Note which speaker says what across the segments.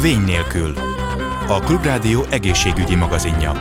Speaker 1: Vény nélkül. A Klubrádió egészségügyi magazinja.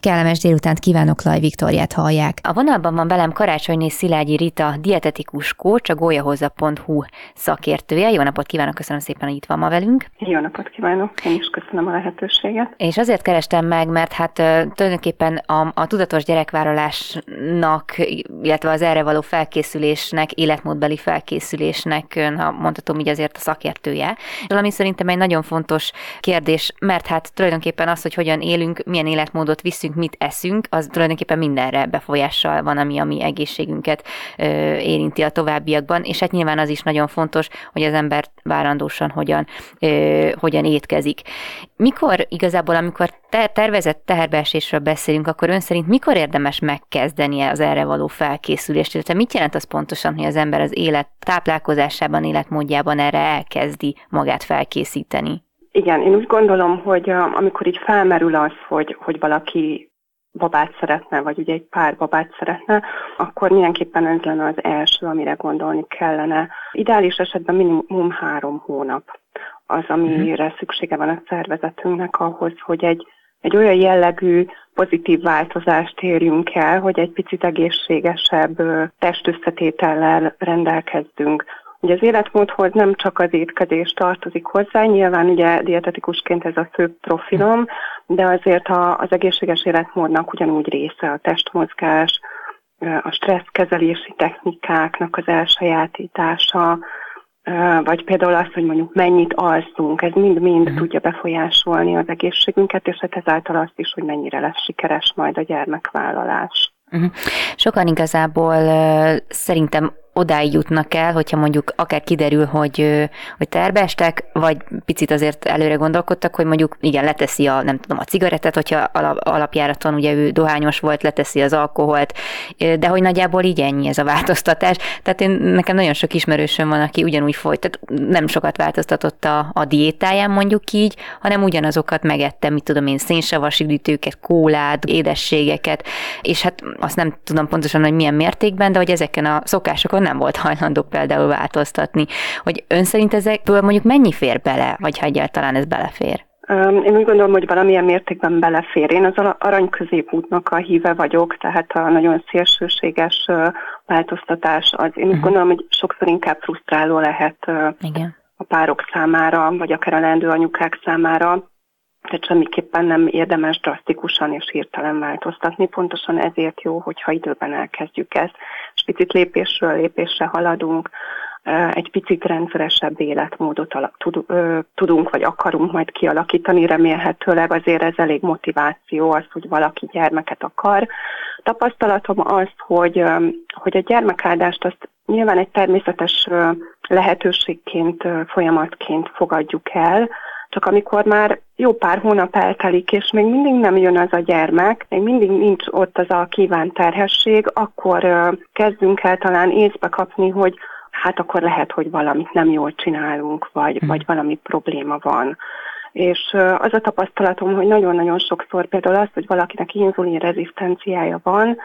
Speaker 2: Kellemes délutánt kívánok, Laj Viktoriát hallják. A vonalban van velem Karácsonyné Szilágyi Rita, dietetikus kócs, a golyahoza.hu szakértője. Jó napot kívánok, köszönöm szépen, hogy itt van ma velünk.
Speaker 3: Jó napot kívánok, én is köszönöm a lehetőséget.
Speaker 2: És azért kerestem meg, mert hát tulajdonképpen a, a tudatos gyerekvállalásnak, illetve az erre való felkészülésnek, életmódbeli felkészülésnek, ha mondhatom így azért a szakértője. Ami szerintem egy nagyon fontos kérdés, mert hát tulajdonképpen az, hogy hogyan élünk, milyen életmódot viszünk, teszünk, mit eszünk, az tulajdonképpen mindenre befolyással van, ami a mi egészségünket ö, érinti a továbbiakban, és hát nyilván az is nagyon fontos, hogy az ember várandósan hogyan, ö, hogyan étkezik. Mikor igazából, amikor ter- tervezett teherbeesésről beszélünk, akkor ön szerint mikor érdemes megkezdenie az erre való felkészülést, illetve mit jelent az pontosan, hogy az ember az élet táplálkozásában, életmódjában erre elkezdi magát felkészíteni?
Speaker 3: Igen, én úgy gondolom, hogy amikor így felmerül az, hogy, hogy valaki babát szeretne, vagy ugye egy pár babát szeretne, akkor mindenképpen ez lenne az első, amire gondolni kellene. Ideális esetben minimum három hónap az, amire uh-huh. szüksége van a szervezetünknek ahhoz, hogy egy, egy olyan jellegű pozitív változást érjünk el, hogy egy picit egészségesebb testösszetétellel rendelkezzünk. Ugye az életmódhoz nem csak az étkezés tartozik hozzá, nyilván ugye dietetikusként ez a fő profilom, de azért a, az egészséges életmódnak ugyanúgy része a testmozgás, a stresszkezelési technikáknak az elsajátítása, vagy például az, hogy mondjuk mennyit alszunk, ez mind-mind uh-huh. tudja befolyásolni az egészségünket, és hát ezáltal azt is, hogy mennyire lesz sikeres majd a gyermekvállalás.
Speaker 2: Uh-huh. Sokan igazából szerintem odáig jutnak el, hogyha mondjuk akár kiderül, hogy, hogy terbeestek, vagy picit azért előre gondolkodtak, hogy mondjuk igen, leteszi a, nem tudom, a cigarettet, hogyha alapjáraton ugye ő dohányos volt, leteszi az alkoholt, de hogy nagyjából így ennyi ez a változtatás. Tehát én, nekem nagyon sok ismerősöm van, aki ugyanúgy folyt, tehát nem sokat változtatott a, a diétáján mondjuk így, hanem ugyanazokat megettem, mit tudom én, szénsavas üdítőket, kólát, édességeket, és hát azt nem tudom pontosan, hogy milyen mértékben, de hogy ezeken a szokásokon nem volt hajlandó például változtatni. Hogy ön szerint ezekből mondjuk mennyi fér bele, vagy ha egyáltalán ez belefér?
Speaker 3: Én úgy gondolom, hogy valamilyen mértékben belefér. Én az arany középútnak a híve vagyok, tehát a nagyon szélsőséges változtatás az. Én úgy uh-huh. gondolom, hogy sokszor inkább frusztráló lehet Igen. a párok számára, vagy akár a lendő anyukák számára, tehát semmiképpen nem érdemes drasztikusan és hirtelen változtatni. Pontosan ezért jó, hogyha időben elkezdjük ezt, és picit lépésről lépésre haladunk, egy picit rendszeresebb életmódot tudunk, vagy akarunk majd kialakítani, remélhetőleg azért ez elég motiváció az, hogy valaki gyermeket akar. Tapasztalatom az, hogy, hogy a gyermekáldást azt nyilván egy természetes lehetőségként, folyamatként fogadjuk el, csak amikor már jó pár hónap eltelik, és még mindig nem jön az a gyermek, még mindig nincs ott az a kívánt terhesség, akkor kezdünk el talán észbe kapni, hogy hát akkor lehet, hogy valamit nem jól csinálunk, vagy, hmm. vagy valami probléma van. És az a tapasztalatom, hogy nagyon-nagyon sokszor például az, hogy valakinek inzulin rezisztenciája van,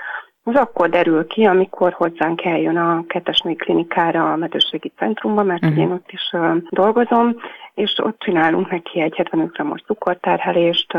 Speaker 3: az akkor derül ki, amikor hozzánk eljön a kettesnői klinikára, a medőségi centrumba, mert uh-huh. én ott is dolgozom, és ott csinálunk neki egy 75 g-os cukorterhelést,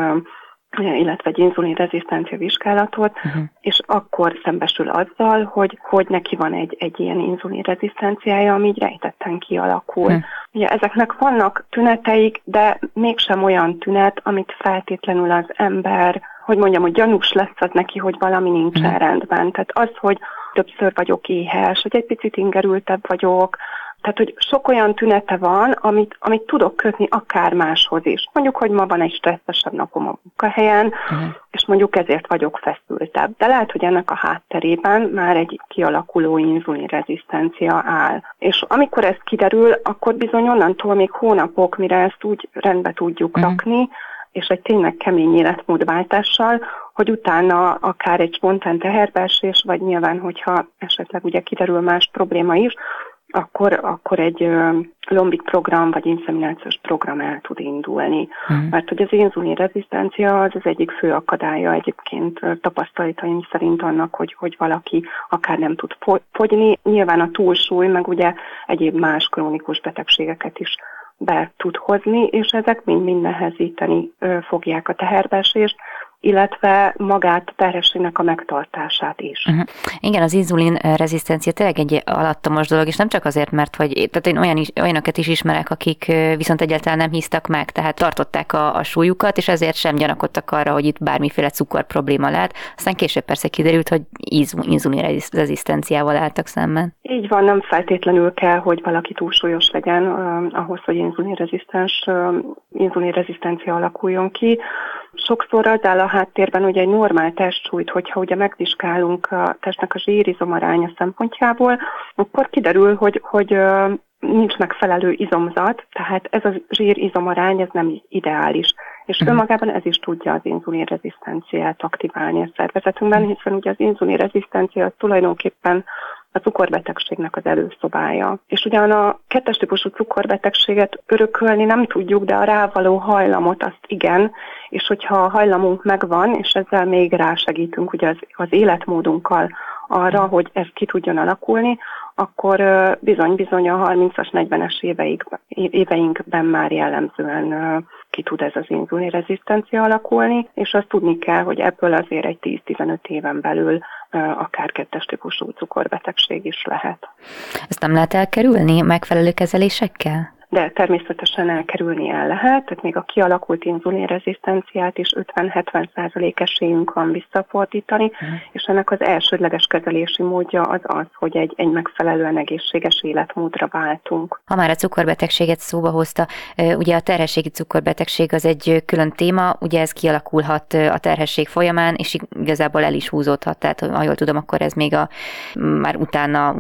Speaker 3: illetve egy inzulinrezisztencia vizsgálatot, uh-huh. és akkor szembesül azzal, hogy, hogy neki van egy, egy ilyen inzulinrezisztenciája, ami így rejtetten kialakul. Uh-huh. Ugye ezeknek vannak tüneteik, de mégsem olyan tünet, amit feltétlenül az ember hogy mondjam, hogy gyanús lesz az neki, hogy valami nincsen mm. rendben. Tehát az, hogy többször vagyok éhes, hogy egy picit ingerültebb vagyok, tehát, hogy sok olyan tünete van, amit, amit tudok kötni akár máshoz is. Mondjuk, hogy ma van egy stresszesebb napom a munkahelyen, uh-huh. és mondjuk ezért vagyok feszültebb. De lehet, hogy ennek a hátterében már egy kialakuló inzulinrezisztencia áll. És amikor ez kiderül, akkor bizony onnantól még hónapok, mire ezt úgy rendbe tudjuk uh-huh. rakni, és egy tényleg kemény életmódváltással, hogy utána akár egy spontán teherbeesés, vagy nyilván, hogyha esetleg ugye kiderül más probléma is, akkor, akkor egy lombik program vagy inszeminációs program el tud indulni. Uh-huh. Mert hogy az inzulin rezisztencia az az egyik fő akadálya egyébként tapasztalataim szerint annak, hogy, hogy valaki akár nem tud fogyni. Nyilván a túlsúly, meg ugye egyéb más krónikus betegségeket is be tud hozni, és ezek mind-mind nehezíteni fogják a teherbesést, illetve magát terhességnek a megtartását is. Uh-huh.
Speaker 2: Igen, az inzulin rezisztencia tényleg egy alattomos dolog, és nem csak azért, mert hogy tehát én olyan is, olyanokat is ismerek, akik viszont egyáltalán nem hisztak meg, tehát tartották a, a súlyukat, és ezért sem gyanakodtak arra, hogy itt bármiféle cukor probléma lehet. Aztán később persze kiderült, hogy inzulin rezisztenciával álltak szemben.
Speaker 3: Így van, nem feltétlenül kell, hogy valaki túlsúlyos legyen ahhoz, hogy inzulin rezisztens, inzulin rezisztencia alakuljon ki. Sokszor az áll a háttérben ugye egy normál testsúlyt, hogyha ugye megvizsgálunk a testnek a zsírizomaránya szempontjából, akkor kiderül, hogy, hogy nincs megfelelő izomzat, tehát ez a zsírizomarány ez nem ideális. És uh-huh. önmagában ez is tudja az inzulin rezisztenciát aktiválni a szervezetünkben, hiszen ugye az inzulin rezisztencia tulajdonképpen a cukorbetegségnek az előszobája. És ugyan a kettes típusú cukorbetegséget örökölni nem tudjuk, de a rávaló hajlamot azt igen, és hogyha a hajlamunk megvan, és ezzel még rásegítünk ugye az, az életmódunkkal arra, hogy ez ki tudjon alakulni, akkor bizony-bizony a 30-as, 40-es éveikben, éveinkben már jellemzően ki tud ez az inzulin rezisztencia alakulni, és azt tudni kell, hogy ebből azért egy 10-15 éven belül akár kettes típusú cukorbetegség is lehet.
Speaker 2: Ezt nem lehet elkerülni megfelelő kezelésekkel?
Speaker 3: De természetesen elkerülni el lehet, tehát még a kialakult inzulinrezisztenciát is 50-70% esélyünk van visszafordítani, uh-huh. és ennek az elsődleges kezelési módja az az, hogy egy, egy megfelelően egészséges életmódra váltunk.
Speaker 2: Ha már a cukorbetegséget szóba hozta, ugye a terhességi cukorbetegség az egy külön téma, ugye ez kialakulhat a terhesség folyamán, és igazából el is húzódhat, tehát ha jól tudom, akkor ez még a, már utána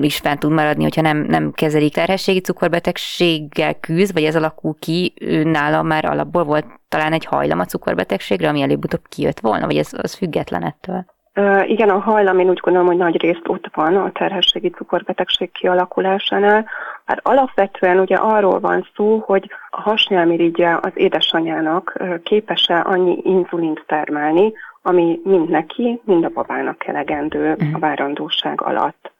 Speaker 2: is fent tud maradni, hogyha nem, nem kezelik terhességi cukorbetegség, betegséggel küzd, vagy ez alakul ki, ő nála már alapból volt talán egy hajlam a cukorbetegségre, ami előbb-utóbb kijött volna, vagy ez az független ettől?
Speaker 3: Igen, a hajlam én úgy gondolom, hogy nagy részt ott van a terhességi cukorbetegség kialakulásánál. Hát alapvetően ugye arról van szó, hogy a hasnyálmirigyje az édesanyának képes-e annyi inzulint termelni, ami mind neki, mind a babának elegendő a mhm. várandóság alatt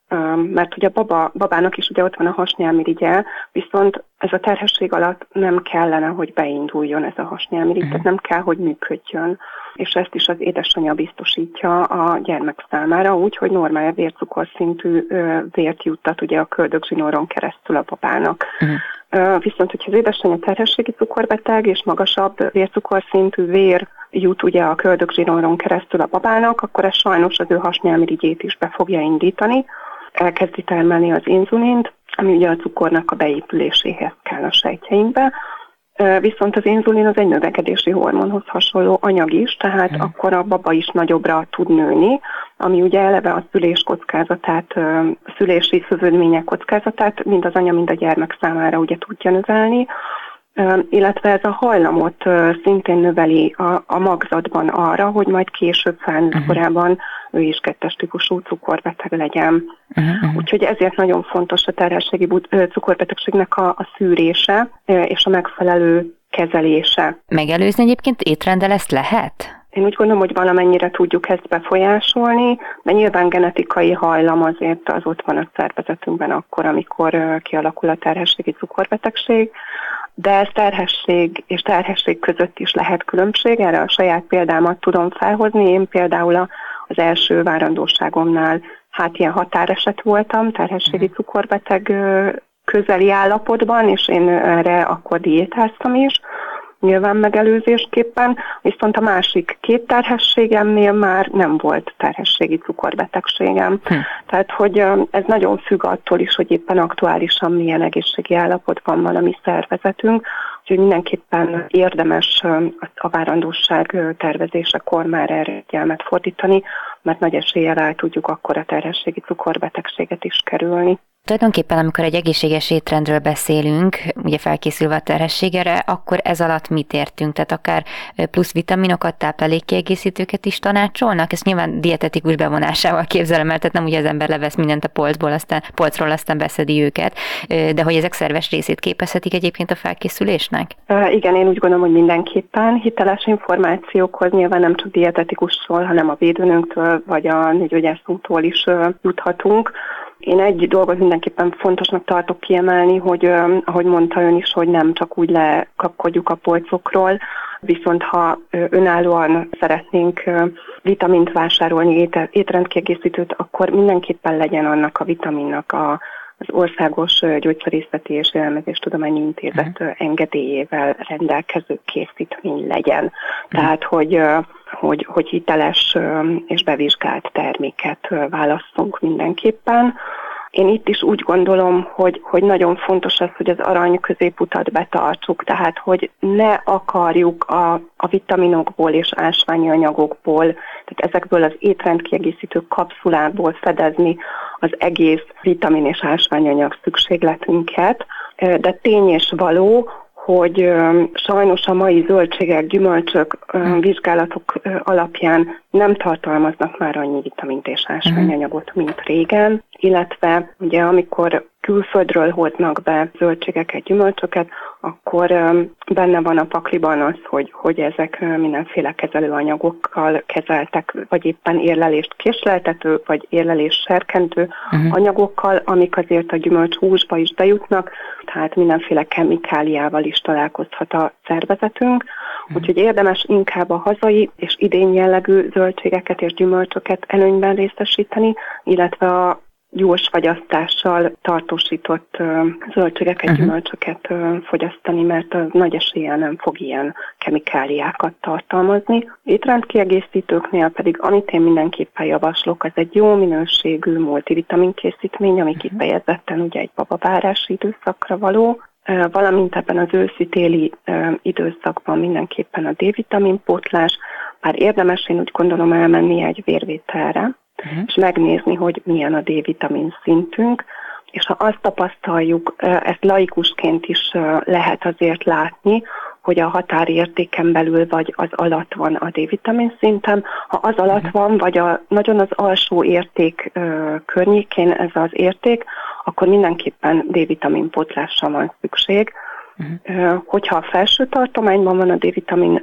Speaker 3: mert ugye a baba, babának is ugye ott van a hasnyálmirigye, viszont ez a terhesség alatt nem kellene, hogy beinduljon ez a hasnyálmirigy, uh-huh. tehát nem kell, hogy működjön. És ezt is az édesanyja biztosítja a gyermek számára, úgy, hogy normál vércukorszintű vért juttat ugye a köldögzsinóron keresztül a babának. Uh-huh. Viszont, hogyha az édesanyja terhességi cukorbeteg és magasabb vércukorszintű vér jut ugye a köldögzsinóron keresztül a babának, akkor ez sajnos az ő hasnyálmirigyét is be fogja indítani, elkezdi termelni az inzulint, ami ugye a cukornak a beépüléséhez kell a sejtjeinkbe, Viszont az inzulin az egy növekedési hormonhoz hasonló anyag is, tehát hmm. akkor a baba is nagyobbra tud nőni, ami ugye eleve a szülés kockázatát, szülési szövődmények kockázatát mind az anya, mind a gyermek számára ugye tudja növelni, illetve ez a hajlamot szintén növeli a, a magzatban arra, hogy majd később felnőtt uh-huh. korában ő is kettes típusú cukorbeteg legyen. Uh-huh. Úgyhogy ezért nagyon fontos a terhességi cukorbetegségnek a, a szűrése és a megfelelő kezelése.
Speaker 2: Megelőzni egyébként étrendel ezt lehet?
Speaker 3: Én úgy gondolom, hogy valamennyire tudjuk ezt befolyásolni, de nyilván genetikai hajlam azért az ott van a szervezetünkben akkor, amikor kialakul a terhességi cukorbetegség, de ez terhesség és terhesség között is lehet különbség, erre a saját példámat tudom felhozni. Én például a az első várandóságomnál hát ilyen határeset voltam, terhességi mhm. cukorbeteg közeli állapotban, és én erre akkor diétáztam is, nyilván megelőzésképpen, viszont a másik két terhességemnél már nem volt terhességi cukorbetegségem. Hm. Tehát, hogy ez nagyon függ attól is, hogy éppen aktuálisan milyen egészségi állapotban van a mi szervezetünk, úgyhogy mindenképpen érdemes a várandóság tervezésekor már erre figyelmet fordítani, mert nagy eséllyel el tudjuk akkor a terhességi cukorbetegséget is kerülni.
Speaker 2: Tulajdonképpen, amikor egy egészséges étrendről beszélünk, ugye felkészülve a terhességre, akkor ez alatt mit értünk? Tehát akár plusz vitaminokat, táplálékkiegészítőket is tanácsolnak? Ezt nyilván dietetikus bevonásával képzelem el, tehát nem ugye az ember levesz mindent a polcból, aztán, polcról, aztán beszedi őket, de hogy ezek szerves részét képezhetik egyébként a felkészülésnek?
Speaker 3: Igen, én úgy gondolom, hogy mindenképpen hiteles információkhoz nyilván nem csak dietetikusról, hanem a védőnőnktől vagy a nőgyógyászunktól is juthatunk. Én egy dolgot mindenképpen fontosnak tartok kiemelni, hogy ahogy mondta ön is, hogy nem csak úgy lekapkodjuk a polcokról, viszont ha önállóan szeretnénk vitamint vásárolni, étrendkiegészítőt, akkor mindenképpen legyen annak a vitaminnak a az Országos Gyógyszerészeti és Élelmezéstudományi Intézet uh-huh. engedélyével rendelkező készítmény legyen. Uh-huh. Tehát, hogy, hogy, hogy hiteles és bevizsgált terméket válasszunk mindenképpen. Én itt is úgy gondolom, hogy, hogy nagyon fontos az, hogy az arany középutat betartsuk, tehát hogy ne akarjuk a, a vitaminokból és ásványi anyagokból, tehát ezekből az étrendkiegészítő kapszulából fedezni az egész vitamin és ásványanyag szükségletünket, de tény és való, hogy sajnos a mai zöldségek, gyümölcsök vizsgálatok alapján nem tartalmaznak már annyi vitamint és ásványanyagot, mint régen, illetve ugye amikor külföldről hoznak be zöldségeket, gyümölcsöket, akkor benne van a pakliban az, hogy, hogy ezek mindenféle kezelőanyagokkal kezeltek, vagy éppen érlelést késleltető, vagy érlelés serkentő uh-huh. anyagokkal, amik azért a gyümölcs húsba is bejutnak, tehát mindenféle kemikáliával is találkozhat a szervezetünk. Uh-huh. Úgyhogy érdemes inkább a hazai és idén jellegű zöldségeket és gyümölcsöket előnyben részesíteni, illetve a gyors fagyasztással tartósított zöldségeket, uh-huh. gyümölcsöket fogyasztani, mert az nagy eséllyel nem fog ilyen kemikáliákat tartalmazni. Étrendkiegészítőknél pedig, amit én mindenképpen javaslok, az egy jó minőségű multivitamin készítmény, ami uh-huh. kifejezetten ugye egy babavárási időszakra való, valamint ebben az őszi-téli időszakban mindenképpen a D-vitamin pótlás, bár érdemes én úgy gondolom elmenni egy vérvételre, uh-huh. és megnézni, hogy milyen a D-vitamin szintünk, és ha azt tapasztaljuk, ezt laikusként is lehet azért látni, hogy a határértéken belül vagy az alatt van a D-vitamin szintem. Ha az alatt uh-huh. van, vagy a, nagyon az alsó érték ö, környékén ez az érték, akkor mindenképpen D-vitamin pótlásra van szükség. Uh-huh. Hogyha a felső tartományban van a D-vitamin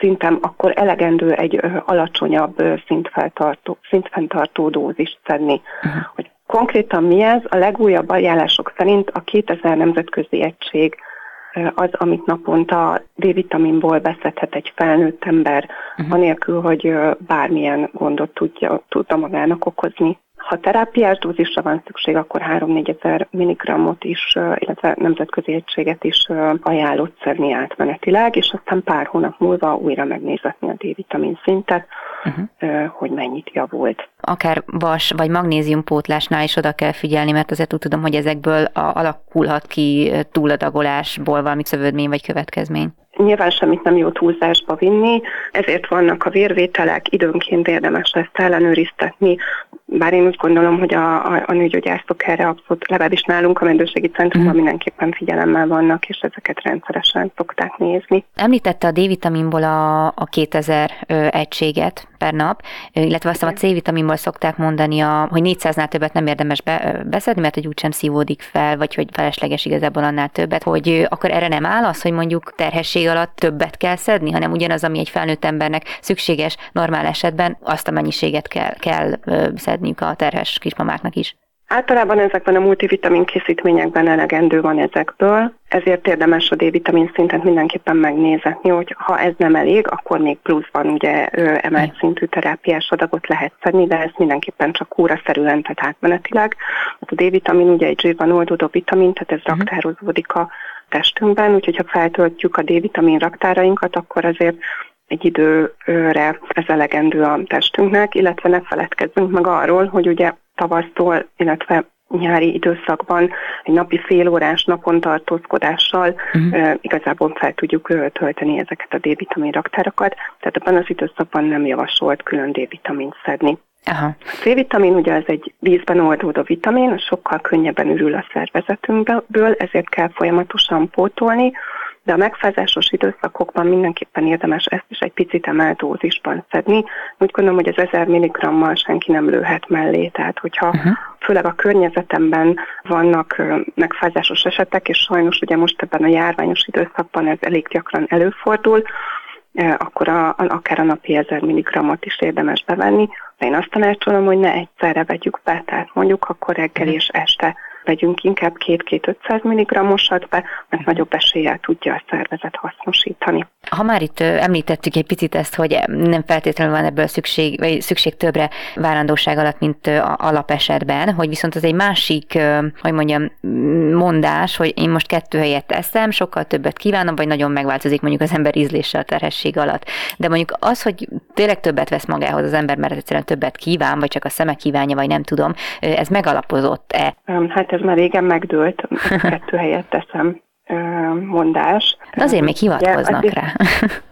Speaker 3: szintem, akkor elegendő egy alacsonyabb szintfeltartó, szintfenntartó dózist szedni. Uh-huh. Hogy konkrétan mi ez? A legújabb ajánlások szerint a 2000 nemzetközi egység az, amit naponta D-vitaminból beszedhet egy felnőtt ember, uh-huh. anélkül, hogy bármilyen gondot tudja, tudta magának okozni. Ha terápiás dózisra van szükség, akkor 3-4 ezer milligrammot is, illetve nemzetközi egységet is ajánlott szedni átmenetileg, és aztán pár hónap múlva újra megnézetni a D-vitamin szintet, uh-huh. hogy mennyit javult.
Speaker 2: Akár vas vagy magnéziumpótlásnál is oda kell figyelni, mert azért úgy tudom, hogy ezekből alakulhat ki túladagolásból valami szövődmény vagy következmény
Speaker 3: nyilván semmit nem jó túlzásba vinni, ezért vannak a vérvételek, időnként érdemes ezt ellenőriztetni, bár én úgy gondolom, hogy a, a, a nőgyógyászok erre abszolút, legalábbis nálunk a rendőrségi centrumban uh-huh. mindenképpen figyelemmel vannak, és ezeket rendszeresen szokták nézni.
Speaker 2: Említette a D-vitaminból a, a 2000 ö, egységet per nap, illetve azt a C-vitaminból szokták mondani, a, hogy 400-nál többet nem érdemes be, beszedni, mert hogy úgysem szívódik fel, vagy hogy felesleges igazából annál többet, hogy akkor erre nem áll az, hogy mondjuk terhesség alatt többet kell szedni, hanem ugyanaz, ami egy felnőtt embernek szükséges normál esetben, azt a mennyiséget kell, kell szedniük a terhes kismamáknak is.
Speaker 3: Általában ezekben a multivitamin készítményekben elegendő van ezekből, ezért érdemes a D-vitamin szintet mindenképpen megnézetni, hogy ha ez nem elég, akkor még pluszban ugye emelt szintű terápiás adagot lehet szedni, de ez mindenképpen csak kúraszerűen, tehát átmenetileg. Hát a D-vitamin ugye egy zsírban oldódó vitamin, tehát ez uh-huh. raktározódik a testünkben, úgyhogy ha feltöltjük a D-vitamin raktárainkat, akkor azért egy időre ez elegendő a testünknek, illetve ne feledkezzünk meg arról, hogy ugye tavasztól, illetve nyári időszakban egy napi félórás napon tartózkodással uh-huh. uh, igazából fel tudjuk uh, tölteni ezeket a D-vitamin raktárakat, tehát ebben az időszakban nem javasolt külön D-vitamin szedni.
Speaker 2: Aha.
Speaker 3: A C-vitamin ugye az egy vízben oldódó vitamin, sokkal könnyebben ürül a szervezetünkből, ezért kell folyamatosan pótolni, de a megfázásos időszakokban mindenképpen érdemes ezt is egy picit emelt dózisban szedni. Úgy gondolom, hogy az 1000 mg-mal senki nem lőhet mellé, tehát hogyha uh-huh. főleg a környezetemben vannak megfázásos esetek, és sajnos ugye most ebben a járványos időszakban ez elég gyakran előfordul, akkor a, akár a napi 1000 mg-ot is érdemes bevenni. De én azt tanácsolom, hogy ne egyszerre vegyük be, tehát mondjuk akkor reggel és este vegyünk inkább két-két 500 mg-osat be, mert nagyobb eséllyel tudja a szervezet hasznosítani.
Speaker 2: Ha már itt említettük egy picit ezt, hogy nem feltétlenül van ebből szükség, vagy szükség többre várandóság alatt, mint alapesetben, hogy viszont az egy másik, hogy mondjam, mondás, hogy én most kettő helyet teszem, sokkal többet kívánom, vagy nagyon megváltozik mondjuk az ember ízlése a terhesség alatt. De mondjuk az, hogy tényleg többet vesz magához az ember, mert egyszerűen többet kíván, vagy csak a szeme kívánja, vagy nem tudom, ez megalapozott-e?
Speaker 3: Hát ez már régen megdőlt, kettő helyet teszem mondás.
Speaker 2: De azért még hivatkoznak
Speaker 3: igen,
Speaker 2: rá.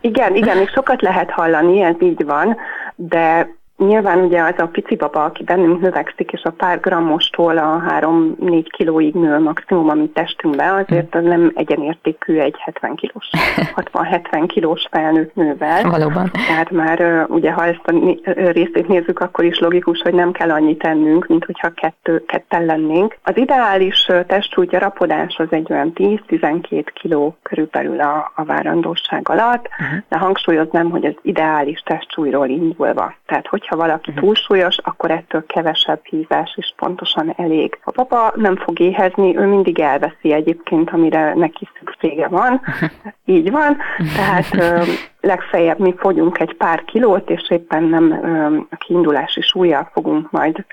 Speaker 3: Igen, igen, még sokat lehet hallani, ez így van, de Nyilván ugye az a pici baba, aki bennünk növekszik, és a pár grammostól a 3-4 kilóig nő maximum a mi testünkbe, azért az nem egyenértékű egy 70 kilós, 60-70 kilós felnőtt nővel.
Speaker 2: Valóban.
Speaker 3: Tehát már ugye, ha ezt a részét nézzük, akkor is logikus, hogy nem kell annyit tennünk, mint hogyha kettő, ketten lennénk. Az ideális testsúly gyarapodás az egy olyan 10-12 kiló körülbelül a, a várandóság alatt, uh-huh. de hangsúlyoznám, hogy az ideális testsúlyról indulva. Tehát, hogy hogyha valaki uh-huh. túlsúlyos, akkor ettől kevesebb hízás is pontosan elég. A papa nem fog éhezni, ő mindig elveszi egyébként, amire neki szüksége van. Így van, tehát ö, legfeljebb mi fogyunk egy pár kilót, és éppen nem ö, a kiindulási súlyjal fogunk majd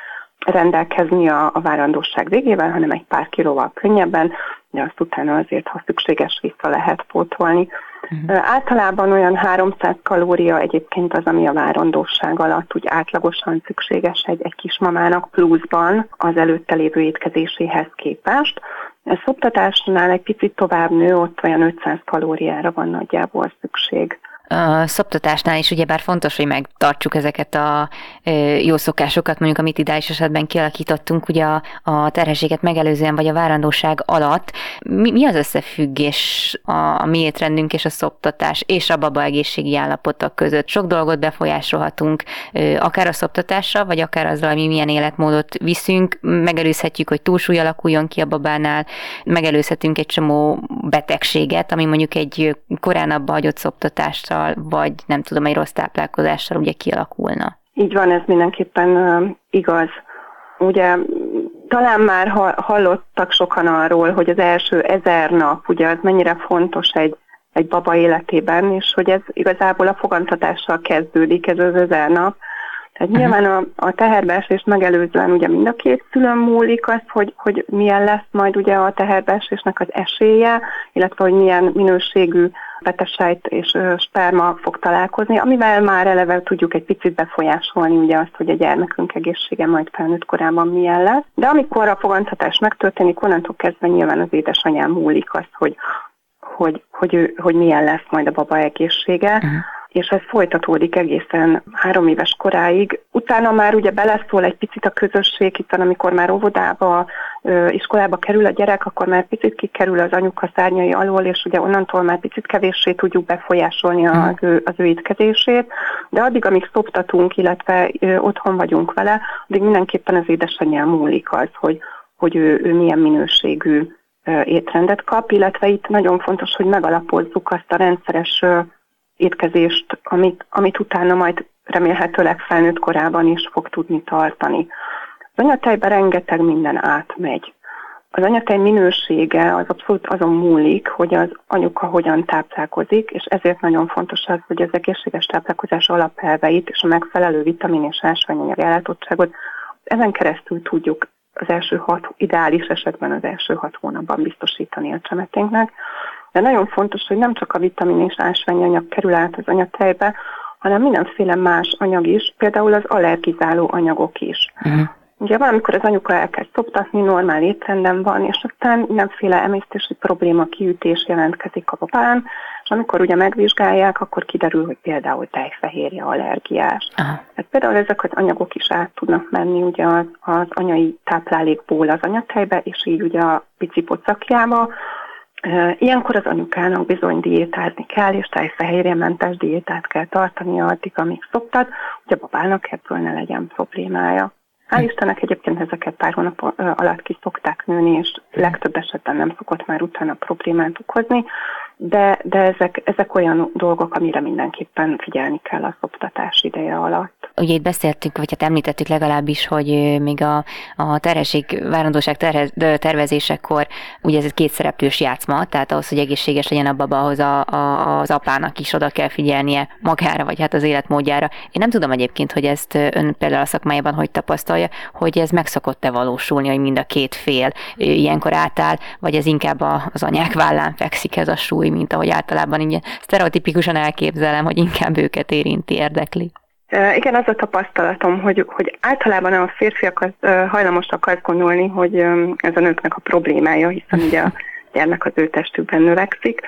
Speaker 3: rendelkezni a, a várandóság végével, hanem egy pár kilóval könnyebben, de azt utána azért, ha szükséges, vissza lehet pótolni. Uh-huh. Általában olyan 300 kalória egyébként az, ami a várandóság alatt úgy átlagosan szükséges egy, egy kismamának pluszban az előtte lévő étkezéséhez képest. Ez szoptatásnál egy picit tovább nő, ott olyan 500 kalóriára van nagyjából szükség
Speaker 2: a szoptatásnál is ugyebár fontos, hogy megtartsuk ezeket a jó szokásokat, mondjuk amit ideális esetben kialakítottunk ugye a, a terhességet megelőzően, vagy a várandóság alatt. Mi, mi az összefüggés a, a mi étrendünk és a szoptatás és a baba egészségi állapotok között? Sok dolgot befolyásolhatunk, akár a szoptatással, vagy akár azzal, ami milyen életmódot viszünk, megelőzhetjük, hogy túlsúly alakuljon ki a babánál, megelőzhetünk egy csomó betegséget, ami mondjuk egy korán abba hagyott szoptatást táplálkozással, vagy nem tudom, egy rossz táplálkozással ugye kialakulna.
Speaker 3: Így van, ez mindenképpen igaz. Ugye talán már hallottak sokan arról, hogy az első ezer nap, ugye az mennyire fontos egy, egy baba életében, és hogy ez igazából a fogantatással kezdődik, ez az ezer nap, tehát uh-huh. nyilván a, a teherbeesést megelőzően ugye mind a két szülőn múlik az, hogy, hogy milyen lesz majd ugye a teherbeesésnek az esélye, illetve hogy milyen minőségű betesejt és sperma fog találkozni, amivel már eleve tudjuk egy picit befolyásolni ugye azt, hogy a gyermekünk egészsége majd felnőtt korában milyen lesz. De amikor a fogantatás megtörténik, onnantól kezdve nyilván az édesanyám múlik az, hogy hogy, hogy, ő, hogy milyen lesz majd a baba egészsége. Uh-huh és ez folytatódik egészen három éves koráig. Utána már ugye beleszól egy picit a közösség, hiszen amikor már óvodába, iskolába kerül a gyerek, akkor már picit kikerül az anyuka szárnyai alól, és ugye onnantól már picit kevéssé tudjuk befolyásolni az ő, az ő étkezését, de addig, amíg szoptatunk, illetve otthon vagyunk vele, addig mindenképpen az édesanyján múlik az, hogy, hogy ő, ő milyen minőségű étrendet kap, illetve itt nagyon fontos, hogy megalapozzuk azt a rendszeres étkezést, amit, amit utána majd remélhetőleg felnőtt korában is fog tudni tartani. Az anyatejben rengeteg minden átmegy. Az anyatej minősége az abszolút azon múlik, hogy az anyuka hogyan táplálkozik, és ezért nagyon fontos az, hogy az egészséges táplálkozás alapelveit és a megfelelő vitamin és ásványanyag ellátottságot ezen keresztül tudjuk az első hat, ideális esetben az első hat hónapban biztosítani a csemeténknek. De nagyon fontos, hogy nem csak a vitamin és ásványanyag kerül át az anyatejbe, hanem mindenféle más anyag is, például az allergizáló anyagok is. Uh-huh. Ugye valamikor az anyuka elkezd szoptatni, normál étrenden van, és aztán mindenféle emésztési probléma, kiütés jelentkezik a babán, és amikor ugye megvizsgálják, akkor kiderül, hogy például tejfehérje allergiás. Hát például ezek az anyagok is át tudnak menni ugye az, az anyai táplálékból az anyatejbe, és így ugye a pici pocakjába, Ilyenkor az anyukának bizony diétázni kell, és tejfehérjementes diétát kell tartania addig, amíg szoktat, hogy a babának ebből ne legyen problémája. Hál' Istennek egyébként ezeket pár hónap alatt ki szokták nőni, és legtöbb esetben nem szokott már utána problémát okozni, de, de ezek, ezek olyan dolgok, amire mindenképpen figyelni kell a szoptatás ideje alatt.
Speaker 2: Ugye itt beszéltünk, vagy hát említettük legalábbis, hogy még a, a terhesség, várandóság terhez, tervezésekor ugye ez egy kétszereplős játszma, tehát ahhoz, hogy egészséges legyen a baba, ahhoz a, a, az apának is oda kell figyelnie magára, vagy hát az életmódjára. Én nem tudom egyébként, hogy ezt ön például a szakmájában hogy tapasztalja, hogy ez meg szokott-e valósulni, hogy mind a két fél ilyenkor átáll, vagy ez inkább az anyák vállán fekszik ez a súly, mint ahogy általában így sztereotipikusan elképzelem, hogy inkább őket érinti, érdekli.
Speaker 3: Igen, az a tapasztalatom, hogy, hogy általában a férfiak az, hajlamosak azt gondolni, hogy ez a nőknek a problémája, hiszen ugye a gyermek az ő testükben növekszik,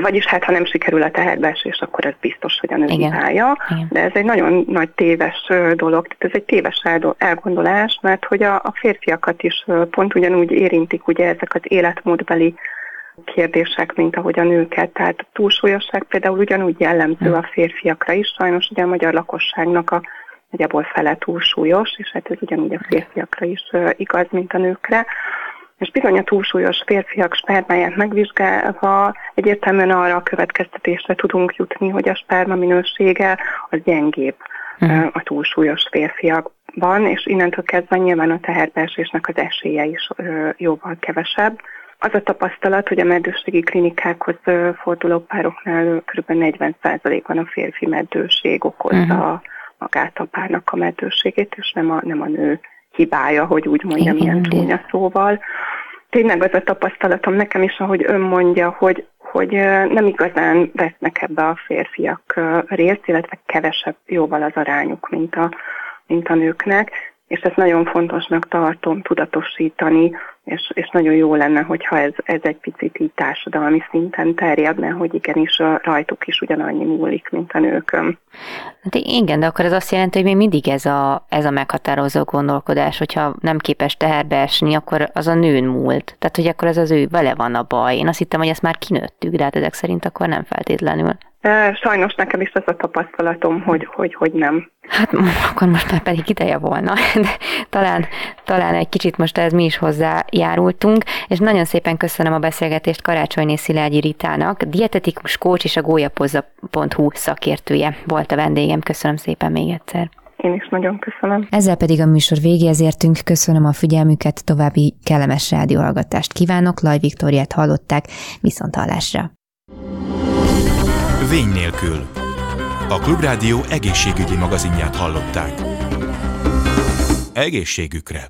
Speaker 3: vagyis hát ha nem sikerül a teherbeesés, akkor ez biztos, hogy a nő hibája, de ez egy nagyon nagy téves dolog, tehát ez egy téves elgondolás, mert hogy a, a férfiakat is pont ugyanúgy érintik ugye ezek az életmódbeli kérdések, mint ahogy a nőket. Tehát a túlsúlyosság például ugyanúgy jellemző a férfiakra is, sajnos ugye a magyar lakosságnak a nagyjából fele túlsúlyos, és hát ez ugyanúgy a férfiakra is igaz, mint a nőkre. És bizony a túlsúlyos férfiak spermáját megvizsgálva egyértelműen arra a következtetésre tudunk jutni, hogy a sperma minősége az gyengébb uh-huh. a túlsúlyos férfiakban, és innentől kezdve nyilván a teherbeesésnek az esélye is jóval kevesebb. Az a tapasztalat, hogy a meddőségi klinikákhoz forduló pároknál kb. 40%-ban a férfi meddőség okozza uh-huh. magát a párnak a meddőségét, és nem a, nem a nő hibája, hogy úgy mondjam, Igen, ilyen csúnya szóval. Tényleg az a tapasztalatom nekem is, ahogy ön mondja, hogy, hogy nem igazán vesznek ebbe a férfiak részt, illetve kevesebb jóval az arányuk, mint a, mint a nőknek, és ezt nagyon fontosnak tartom tudatosítani, és, és nagyon jó lenne, hogyha ez, ez egy picit így társadalmi szinten terjedne, hogy igenis a rajtuk is ugyanannyi múlik, mint a nőkön.
Speaker 2: Hát igen, de akkor ez azt jelenti, hogy még mindig ez a, ez a meghatározó gondolkodás, hogyha nem képes teherbe esni, akkor az a nőn múlt. Tehát, hogy akkor ez az ő vele van a baj. Én azt hittem, hogy ezt már kinőttük, de hát ezek szerint akkor nem feltétlenül.
Speaker 3: Sajnos nekem is az a tapasztalatom, hogy, hogy, hogy nem.
Speaker 2: Hát akkor most már pedig ideje volna, de talán, talán egy kicsit most ez mi is hozzájárultunk, és nagyon szépen köszönöm a beszélgetést Karácsonyné Szilágyi Ritának, dietetikus kócs és a gólyapozza.hu szakértője volt a vendégem. Köszönöm szépen még egyszer.
Speaker 3: Én is nagyon köszönöm.
Speaker 2: Ezzel pedig a műsor végéhez értünk. Köszönöm a figyelmüket, további kellemes rádióhallgatást kívánok. Laj Viktoriát hallották, viszont hallásra.
Speaker 1: Vény nélkül. A Klubrádió egészségügyi magazinját hallották. Egészségükre!